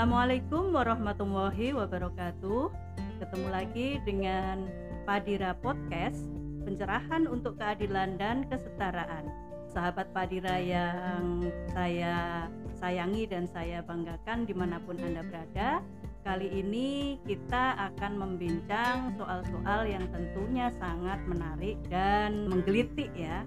Assalamualaikum warahmatullahi wabarakatuh. Ketemu lagi dengan Padira Podcast, pencerahan untuk keadilan dan kesetaraan. Sahabat Padira yang saya sayangi dan saya banggakan di mana pun Anda berada, kali ini kita akan membincang soal-soal yang tentunya sangat menarik dan menggelitik ya.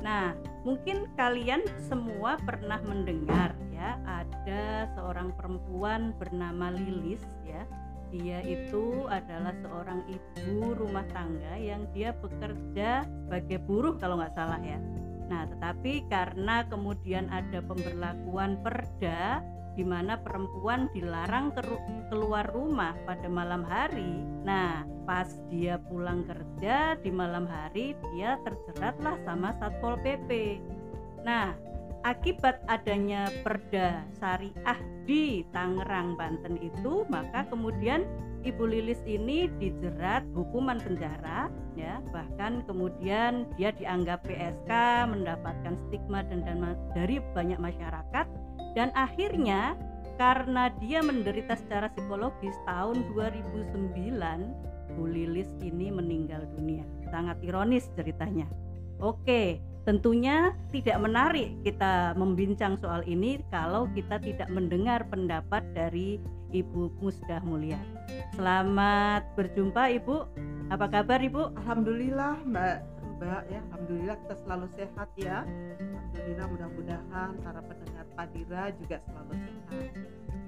Nah, mungkin kalian semua pernah mendengar ya ada seorang perempuan bernama Lilis ya. Dia itu adalah seorang ibu rumah tangga yang dia bekerja sebagai buruh kalau nggak salah ya. Nah, tetapi karena kemudian ada pemberlakuan perda di mana perempuan dilarang keluar rumah pada malam hari. Nah, pas dia pulang kerja di malam hari, dia terjeratlah sama Satpol PP. Nah, akibat adanya perda syariah di Tangerang, Banten itu, maka kemudian Ibu Lilis ini dijerat hukuman penjara ya bahkan kemudian dia dianggap PSK mendapatkan stigma dan, dari banyak masyarakat dan akhirnya karena dia menderita secara psikologis tahun 2009 Bu Lilis ini meninggal dunia. Sangat ironis ceritanya. Oke tentunya tidak menarik kita membincang soal ini kalau kita tidak mendengar pendapat dari Ibu Musdah Mulia. Selamat berjumpa Ibu. Apa kabar Ibu? Alhamdulillah Mbak Mbak ya Alhamdulillah kita selalu sehat ya. Alhamdulillah mudah-mudahan para pendengar Padira juga selalu sehat.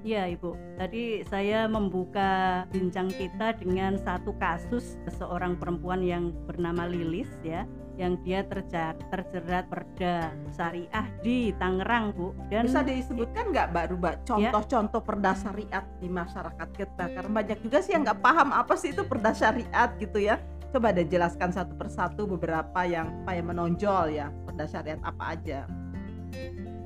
Ya Ibu, tadi saya membuka bincang kita dengan satu kasus seorang perempuan yang bernama Lilis ya yang dia terjerat, terjerat perda syariah di Tangerang Bu. Dan bisa disebutkan nggak Mbak Ruba ya. contoh-contoh ya. perda syariat di masyarakat kita? Karena banyak juga sih yang nggak paham apa sih itu perda syariat gitu ya coba deh jelaskan satu persatu beberapa yang apa yang menonjol ya perda syariat apa aja.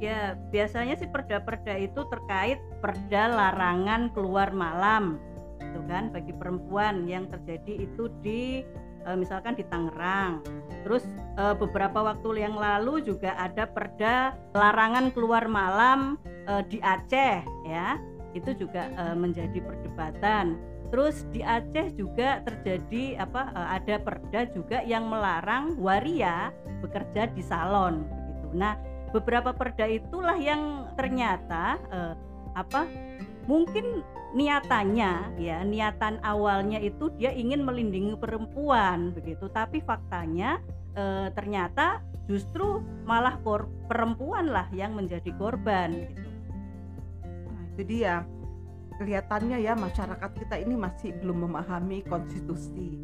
Ya biasanya sih perda-perda itu terkait perda larangan keluar malam itu kan bagi perempuan yang terjadi itu di e, misalkan di Tangerang. Terus e, beberapa waktu yang lalu juga ada perda larangan keluar malam e, di Aceh ya. Itu juga menjadi perdebatan Terus di Aceh juga terjadi apa eh, ada perda juga yang melarang waria bekerja di salon begitu. Nah, beberapa perda itulah yang ternyata eh, apa mungkin niatannya ya niatan awalnya itu dia ingin melindungi perempuan begitu tapi faktanya eh, ternyata justru malah perempuan lah yang menjadi korban gitu. Nah, itu dia kelihatannya ya masyarakat kita ini masih belum memahami konstitusi.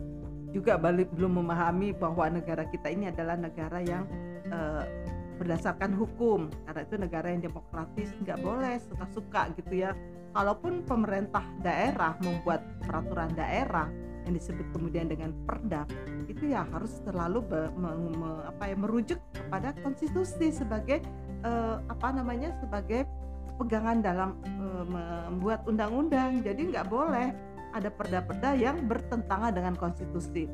Juga balik belum memahami bahwa negara kita ini adalah negara yang uh, berdasarkan hukum. Karena itu negara yang demokratis nggak boleh suka-suka gitu ya. Kalaupun pemerintah daerah membuat peraturan daerah yang disebut kemudian dengan perda itu ya harus terlalu be, me, me, apa ya merujuk kepada konstitusi sebagai uh, apa namanya sebagai pegangan dalam e, membuat undang-undang. Jadi nggak boleh ada perda-perda yang bertentangan dengan konstitusi.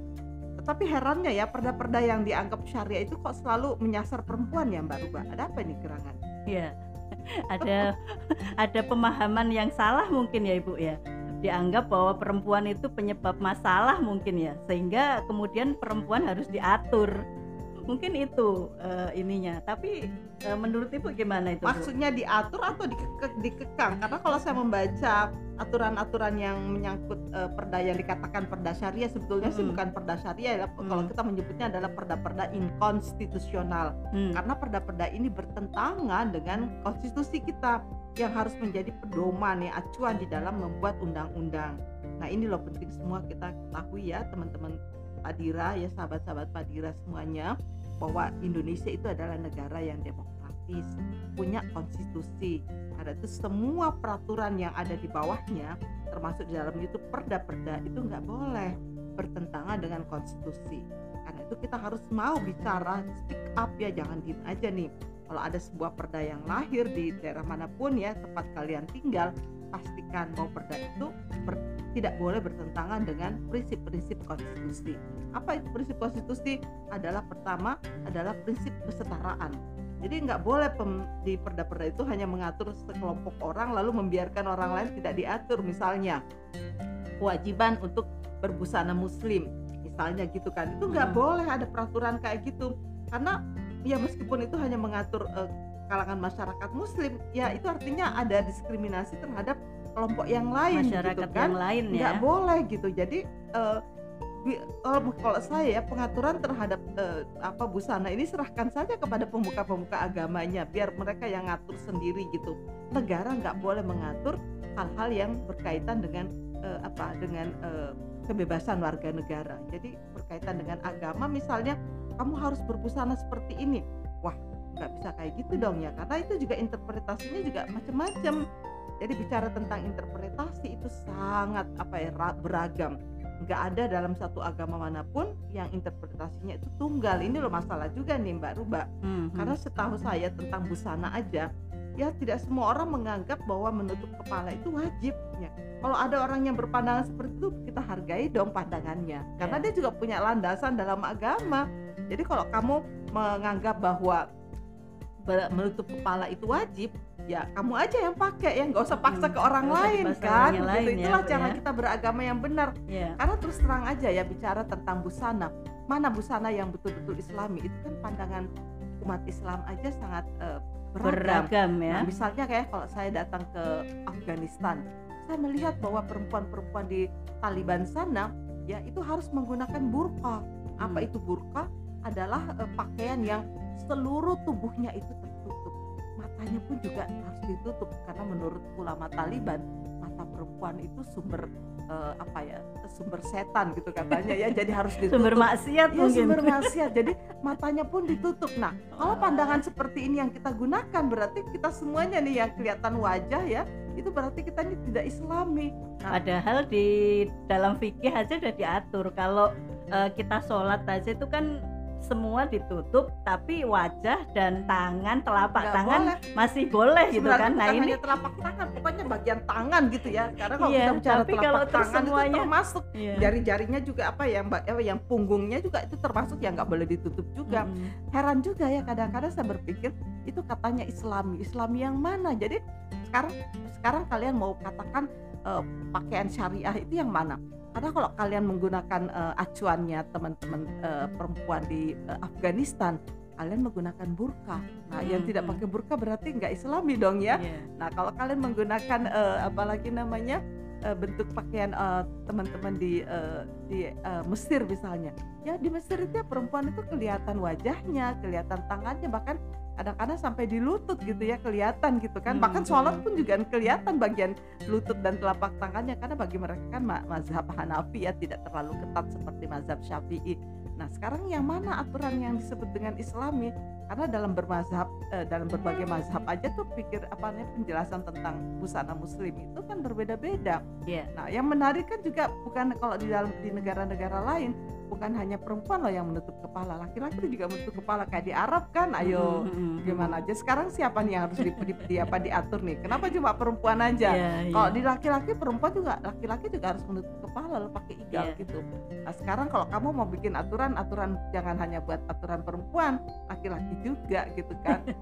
Tetapi herannya ya perda-perda yang dianggap syariah itu kok selalu menyasar perempuan ya Mbak Ruba? Ada apa ini gerangan? Iya. Ada ada pemahaman yang salah mungkin ya Ibu ya. Dianggap bahwa perempuan itu penyebab masalah mungkin ya. Sehingga kemudian perempuan harus diatur mungkin itu uh, ininya tapi uh, menurut ibu gimana itu maksudnya Bu? diatur atau dikekang, dikekang karena kalau saya membaca aturan-aturan yang menyangkut uh, perda yang dikatakan perda syariah sebetulnya hmm. sih bukan perda syariah ya hmm. kalau kita menyebutnya adalah perda-perda inkonstitusional hmm. karena perda-perda ini bertentangan dengan konstitusi kita yang harus menjadi pedoman ya acuan di dalam membuat undang-undang nah ini loh penting semua kita ketahui ya teman-teman Padira ya sahabat-sahabat Padira semuanya bahwa Indonesia itu adalah negara yang demokratis, punya konstitusi. Karena itu semua peraturan yang ada di bawahnya, termasuk di dalam itu perda-perda itu nggak boleh bertentangan dengan konstitusi. Karena itu kita harus mau bicara, speak up ya, jangan diem aja nih. Kalau ada sebuah perda yang lahir di daerah mana pun ya tempat kalian tinggal, pastikan bahwa perda itu tidak boleh bertentangan dengan prinsip-prinsip konstitusi. Apa itu prinsip konstitusi? Adalah pertama adalah prinsip kesetaraan. Jadi nggak boleh pem, di perda-perda itu hanya mengatur sekelompok orang lalu membiarkan orang lain tidak diatur. Misalnya kewajiban untuk berbusana muslim, misalnya gitu kan. Itu nggak Hmm. boleh ada peraturan kayak gitu. Karena ya meskipun itu hanya mengatur eh, kalangan masyarakat muslim, ya itu artinya ada diskriminasi terhadap kelompok yang lain masyarakat gitu kan yang lain nggak ya boleh gitu. Jadi bi- kalau, saya ya pengaturan terhadap eh, apa busana ini serahkan saja kepada pemuka-pemuka agamanya biar mereka yang ngatur sendiri gitu. Negara nggak boleh mengatur hal-hal yang berkaitan dengan eh, apa dengan eh, kebebasan warga negara. Jadi berkaitan dengan agama misalnya kamu harus berbusana seperti ini. Wah nggak bisa kayak gitu dong ya karena itu juga interpretasinya juga macam-macam jadi bicara tentang interpretasi itu sangat apa ya ra- beragam. Nggak ada dalam satu agama mana pun yang interpretasinya itu tunggal. Ini loh masalah juga nih Mbak Ruba. Mhm. Karena setahu saya tentang busana aja, ya tidak semua orang menganggap bahwa menutup kepala itu wajib. Ya. Kalau ada orang yang berpandangan seperti itu, kita hargai dong pandangannya. Karena Ya. dia juga punya landasan dalam agama. Jadi kalau kamu menganggap bahwa menutup kepala itu wajib, ya kamu aja yang pakai ya. Nggak usah paksa Hmm, ke orang lain kan? orang gitu lain ya, itulah Bu, cara ya. kita beragama yang benar. Ya. Karena terus terang aja ya bicara tentang busana. Mana busana yang betul-betul islami? Itu kan pandangan umat Islam aja sangat eh, beragam, beragam ya. Nah, misalnya kayak kalau saya datang ke Afghanistan saya melihat bahwa perempuan-perempuan di Taliban sana ya itu harus menggunakan burqa. Apa Hmm. itu burqa? Adalah eh, pakaian yang seluruh tubuhnya itu matanya pun juga harus ditutup karena menurut ulama Taliban mata perempuan itu sumber eh, apa ya sumber setan gitu katanya ya. Jadi harus ditutup. Sumber maksiat ya mungkin. sumber maksiat. Jadi matanya pun ditutup. Nah kalau Oh. pandangan seperti ini yang kita gunakan berarti kita semuanya nih yang kelihatan wajah ya itu berarti kita ini tidak islami. Nah, Padahal di dalam fikih aja udah diatur. Kalau eh, kita sholat aja itu kan semua ditutup tapi wajah dan tangan telapak nggak tangan boleh. masih boleh gitu Sebenarnya kan. Nah ini telapak tangan pokoknya bagian tangan gitu ya karena kalau Iya, kita bicara tapi telapak kalau tangan semuanya- itu termasuk Iya. jari-jarinya juga apa ya mbak apa yang punggungnya juga itu termasuk yang nggak boleh ditutup juga Mm-mm. heran juga ya kadang-kadang saya berpikir itu katanya Islami Islami yang mana jadi sekarang sekarang kalian mau katakan eh, pakaian syariah itu yang mana karena kalau kalian menggunakan eh, acuannya teman-teman eh, perempuan di eh, Afghanistan kalian menggunakan burka nah yang tidak hmm. pakai burka berarti nggak Islami dong ya Iya. Nah, kalau kalian menggunakan eh, apalagi namanya eh, bentuk pakaian eh, teman-teman di eh, di eh, Mesir misalnya, ya di Mesir itu ya perempuan itu kelihatan wajahnya, kelihatan tangannya, bahkan kadang-kadang sampai di lutut gitu ya kelihatan gitu kan. Hmm, Bahkan sholat hmm. pun juga kelihatan bagian lutut dan telapak tangannya karena bagi mereka kan ma- mazhab Hanafi ya tidak terlalu ketat seperti mazhab Syafi'i. Nah, sekarang yang mana aturan yang disebut dengan Islami? Karena dalam bermazhab eh, dalam berbagai mazhab aja tuh pikir apa namanya penjelasan tentang busana muslim itu kan berbeda-beda. Iya. Nah, yang menarik kan juga bukan kalau di dalam di negara-negara lain bukan hanya perempuan loh yang menutup kepala, laki-laki juga menutup kepala kayak di Arab kan. Ayo Mm-mm. gimana aja sekarang siapa nih yang harus di, di, di- apa diatur nih? Kenapa cuma perempuan aja? Iya, Kalau di laki-laki perempuan juga laki-laki juga harus menutup kepala lo pakai igal Iya. gitu. Nah sekarang kalau kamu mau bikin aturan aturan jangan hanya buat aturan perempuan, laki-laki juga gitu kan.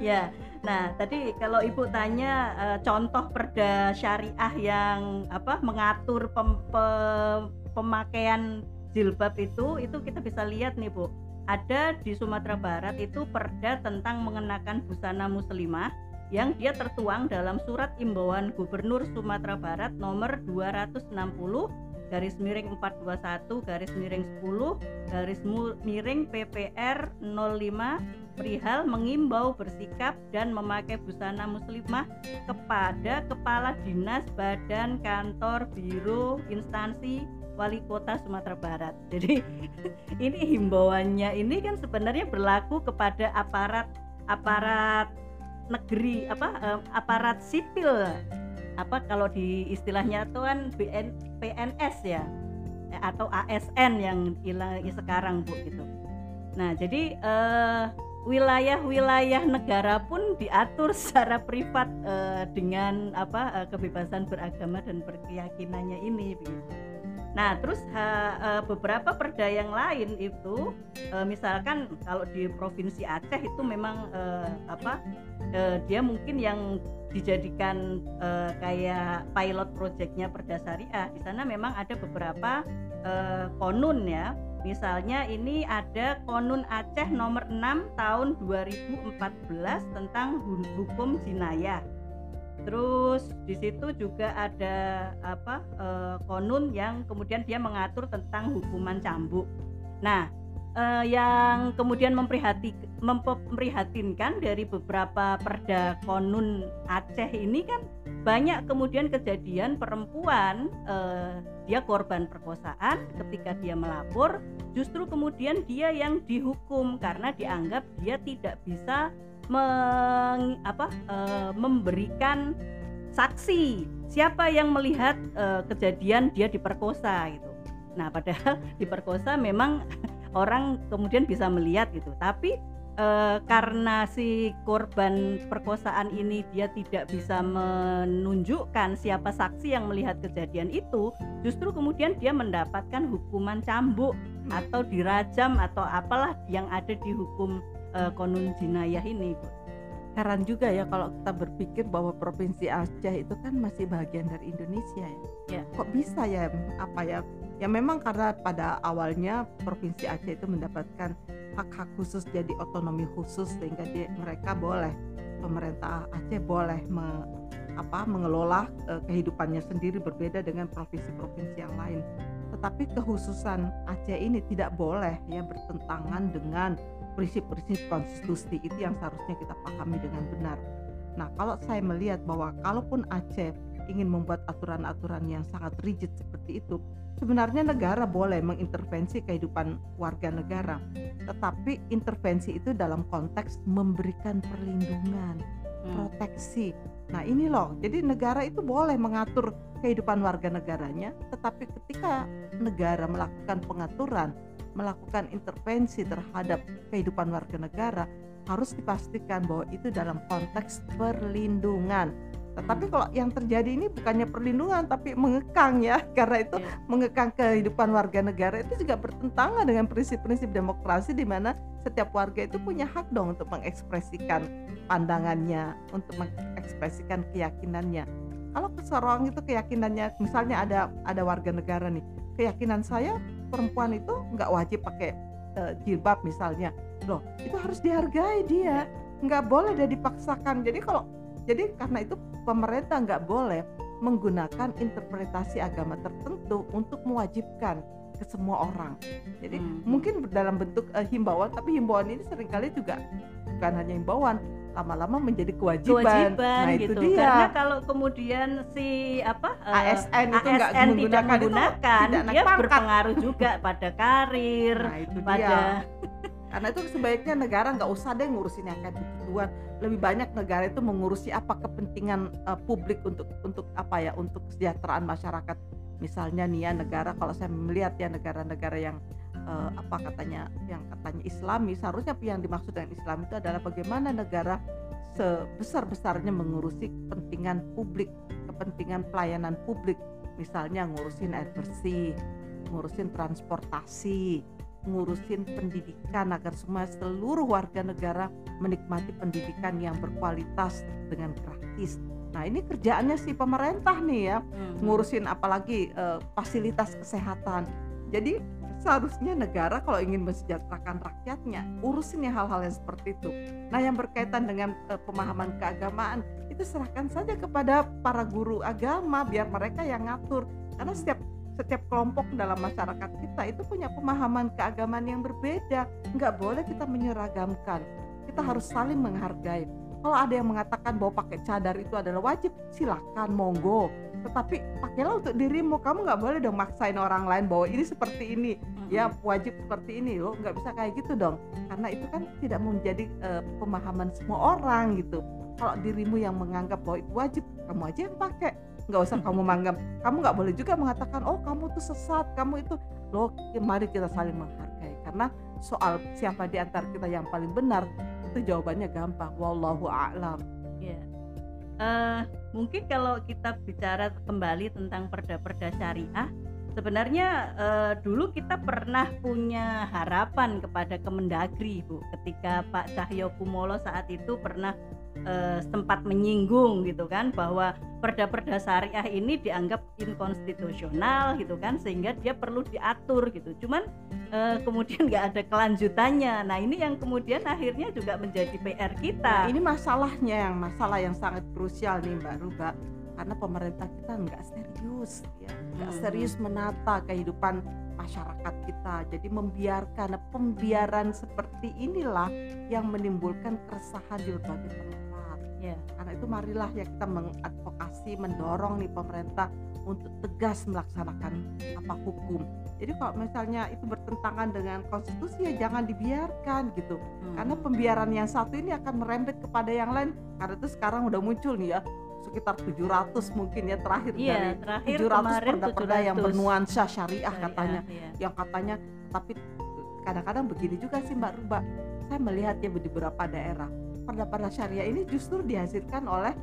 Ya, nah tadi kalau ibu tanya eh, contoh perda syariah yang apa mengatur pem- pe- pemakaian jilbab itu, itu kita bisa lihat nih bu. Ada di Sumatera Barat itu perda tentang mengenakan busana muslimah yang dia tertuang dalam surat imbauan Gubernur Sumatera Barat nomor 260 garis miring 421 garis miring 10 garis miring PPR 05 perihal mengimbau bersikap dan memakai busana muslimah kepada kepala dinas, badan, kantor, biro, instansi wali kota Sumatera Barat. Jadi ini himbauannya ini kan sebenarnya berlaku kepada aparat aparat negeri apa eh, aparat sipil apa kalau di istilahnya itu kan BN, PNS ya eh, atau ASN yang ilang sekarang bu gitu. Nah jadi eh, wilayah-wilayah negara pun diatur secara privat eh, dengan apa eh, kebebasan beragama dan berkeyakinannya ini begitu. Nah, terus ha, uh, beberapa perda yang lain itu, uh, misalkan kalau di provinsi Aceh itu memang uh, apa, dia mungkin yang dijadikan kayak pilot projectnya perda syariah. Di sana memang ada beberapa konun ya. Misalnya ini ada konun Aceh nomor 6 tahun 2014 tentang hukum jinayah Terus di situ juga ada apa e, konun yang kemudian dia mengatur tentang hukuman cambuk. Nah, e, yang kemudian memprihati, memprihatinkan dari beberapa perda konun Aceh ini kan banyak kemudian kejadian perempuan e, dia korban perkosaan ketika dia melapor justru kemudian dia yang dihukum karena dianggap dia tidak bisa meng, apa, e, memberikan saksi siapa yang melihat e, kejadian dia diperkosa gitu. Nah, padahal diperkosa memang orang kemudian bisa melihat gitu. Tapi e, karena si korban perkosaan ini dia tidak bisa menunjukkan siapa saksi yang melihat kejadian itu, justru kemudian dia mendapatkan hukuman cambuk atau dirajam atau apalah yang ada di hukum uh, konun jinayah ini. Heran juga ya kalau kita berpikir bahwa provinsi Aceh itu kan masih bagian dari Indonesia ya. ya. Kok bisa ya apa ya? Ya memang karena pada awalnya provinsi Aceh itu mendapatkan hak-hak khusus jadi otonomi khusus sehingga dia, mereka boleh pemerintah Aceh boleh me, apa mengelola uh, kehidupannya sendiri berbeda dengan provinsi-provinsi yang lain. Tetapi kekhususan Aceh ini tidak boleh ya bertentangan dengan prinsip-prinsip konstitusi itu yang seharusnya kita pahami dengan benar. Nah, kalau saya melihat bahwa kalaupun Aceh ingin membuat aturan-aturan yang sangat rigid seperti itu, sebenarnya negara boleh mengintervensi kehidupan warga negara, tetapi intervensi itu dalam konteks memberikan perlindungan, hmm. proteksi. Nah, ini loh. Jadi negara itu boleh mengatur kehidupan warga negaranya, tetapi ketika negara melakukan pengaturan melakukan intervensi terhadap kehidupan warga negara harus dipastikan bahwa itu dalam konteks perlindungan. Tetapi kalau yang terjadi ini bukannya perlindungan tapi mengekang ya, karena itu yeah. mengekang kehidupan warga negara itu juga bertentangan dengan prinsip-prinsip demokrasi di mana setiap warga itu punya hak dong untuk mengekspresikan pandangannya, untuk mengekspresikan keyakinannya. Kalau seseorang itu keyakinannya, misalnya ada ada warga negara nih, keyakinan saya perempuan itu nggak wajib pakai uh, jilbab misalnya loh itu harus dihargai dia nggak boleh dia dipaksakan jadi kalau jadi karena itu pemerintah nggak boleh menggunakan interpretasi agama tertentu untuk mewajibkan ke semua orang. Jadi hmm. mungkin dalam bentuk uh, himbauan, tapi himbauan ini sering kali juga bukan hanya himbauan, lama-lama menjadi kewajiban. Kewajiban nah, gitu. Itu dia. Karena kalau kemudian si apa ASN itu ASN nggak menggunakan, tidak menggunakan itu, dia pangkat. berpengaruh juga pada karir, nah, itu pada dia. Karena itu sebaiknya negara nggak usah deh ngurusin yang kayak begituan. Lebih banyak negara itu mengurusi apa kepentingan uh, publik untuk untuk apa ya untuk kesejahteraan masyarakat. Misalnya nih ya negara kalau saya melihat ya negara-negara yang uh, apa katanya yang katanya Islami seharusnya yang dimaksud dengan Islam itu adalah bagaimana negara sebesar-besarnya mengurusi kepentingan publik, kepentingan pelayanan publik, misalnya ngurusin air bersih, ngurusin transportasi, ngurusin pendidikan agar semua seluruh warga negara menikmati pendidikan yang berkualitas dengan gratis. Nah ini kerjaannya si pemerintah nih ya, hmm. ngurusin apalagi uh, fasilitas kesehatan. Jadi seharusnya negara kalau ingin mensejahterakan rakyatnya urusin hal-hal yang seperti itu. Nah yang berkaitan dengan uh, pemahaman keagamaan itu serahkan saja kepada para guru agama biar mereka yang ngatur. Karena setiap setiap kelompok dalam masyarakat kita itu punya pemahaman keagamaan yang berbeda. Nggak boleh kita menyeragamkan. Kita harus saling menghargai. Kalau ada yang mengatakan bahwa pakai cadar itu adalah wajib silakan monggo tetapi pakailah untuk dirimu. Kamu nggak boleh dong maksain orang lain bahwa ini seperti ini. Ya wajib seperti ini loh. Nggak bisa kayak gitu dong. Karena itu kan tidak menjadi uh, pemahaman semua orang gitu. Kalau dirimu yang menganggap bahwa itu wajib kamu aja yang pakai. Nggak usah kamu menganggap kamu nggak boleh juga mengatakan oh kamu tuh sesat. Kamu itu loh mari kita saling menghargai. Karena soal siapa di antara kita yang paling benar itu jawabannya gampang. Wallahu a'lam. Yeah uh, mungkin kalau kita bicara kembali tentang perda-perda syariah sebenarnya uh, dulu kita pernah punya harapan kepada Kemendagri Bu ketika Pak Cahyo Kumolo saat itu pernah uh, sempat menyinggung gitu kan bahwa perda-perda syariah ini dianggap inkonstitusional gitu kan sehingga dia perlu diatur gitu. Cuman uh, kemudian nggak ada kelanjutannya. Nah ini yang kemudian akhirnya juga menjadi PR kita. Nah, ini masalahnya yang masalah yang sangat krusial nih Mbak Ruba karena pemerintah kita nggak serius ya. Nggak hmm. serius menata kehidupan masyarakat kita. Jadi membiarkan pembiaran seperti inilah yang menimbulkan keresahan di berbagai tempat. Ya. Karena itu marilah ya kita mengadvokasi mendorong nih pemerintah untuk tegas melaksanakan apa hukum. Jadi kalau misalnya itu bertentangan dengan konstitusi ya jangan dibiarkan gitu. Hmm. karena pembiaran yang satu ini akan merembet kepada yang lain. Karena itu sekarang udah muncul nih ya sekitar 700 mungkin ya terakhir iya, dari terakhir 700 perda-perda yang bernuansa syariah syariah katanya. iya. yang katanya tapi kadang-kadang begini juga sih Mbak Ruba. Saya melihat ya di beberapa daerah perda-perda syariah ini justru dihasilkan oleh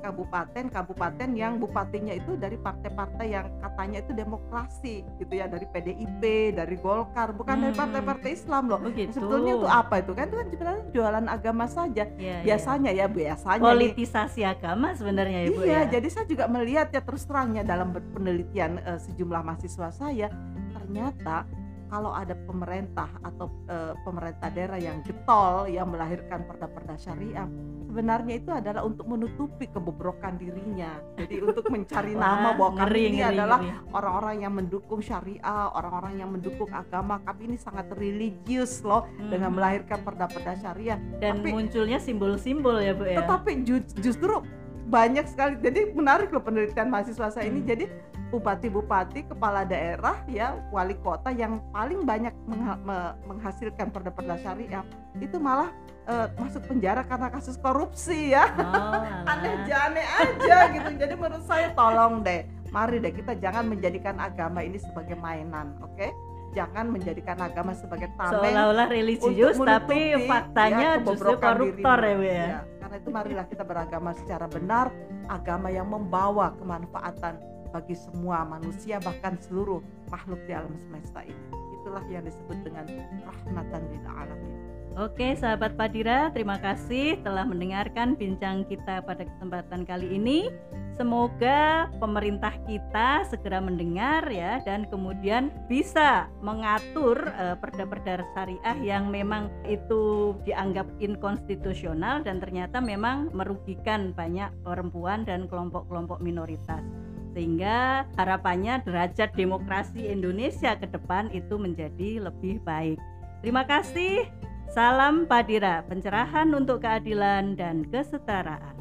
kabupaten-kabupaten uh, yang bupatinya itu dari partai-partai yang katanya itu demokrasi gitu ya dari PDIP, dari Golkar, bukan hmm. dari partai-partai Islam loh. Begitu. Sebetulnya itu apa itu kan itu kan sebenarnya jualan agama saja. Ya, biasanya ya, ya biasanya politisasi nih, agama sebenarnya ya Bu iya, ya. jadi saya juga melihat ya terus terangnya dalam penelitian uh, sejumlah mahasiswa saya ternyata kalau ada pemerintah atau e, pemerintah daerah yang getol yang melahirkan perda-perda syariah sebenarnya itu adalah untuk menutupi kebobrokan dirinya. Jadi untuk mencari nama bahwa kami ini adalah orang-orang yang mendukung syariah orang-orang yang mendukung agama. Kami ini sangat religius loh hmm. dengan melahirkan perda-perda syariah. Dan Tapi, munculnya simbol-simbol ya bu ya? Tetapi ju justru banyak sekali jadi menarik loh penelitian mahasiswa saya ini hmm. jadi bupati-bupati, kepala daerah, ya wali kota yang paling banyak mengha menghasilkan perda-perda syariah itu malah uh, masuk penjara karena kasus korupsi ya. Oh, Aneh jane aja gitu. Jadi menurut saya tolong deh, mari deh kita jangan menjadikan agama ini sebagai mainan, oke? Okay? Jangan menjadikan agama sebagai tameng seolah-olah religius tapi faktanya ya, justru koruptor ya, ya. ya. Karena itu marilah kita beragama secara benar, agama yang membawa kemanfaatan bagi semua manusia bahkan seluruh makhluk di alam semesta ini. Itulah yang disebut dengan rahmatan lil alamin. Oke, sahabat Padira, terima kasih telah mendengarkan bincang kita pada kesempatan kali ini. Semoga pemerintah kita segera mendengar ya dan kemudian bisa mengatur uh, perda-perda syariah yang memang itu dianggap inkonstitusional dan ternyata memang merugikan banyak perempuan dan kelompok-kelompok minoritas sehingga harapannya derajat demokrasi Indonesia ke depan itu menjadi lebih baik. Terima kasih. Salam Padira, pencerahan untuk keadilan dan kesetaraan.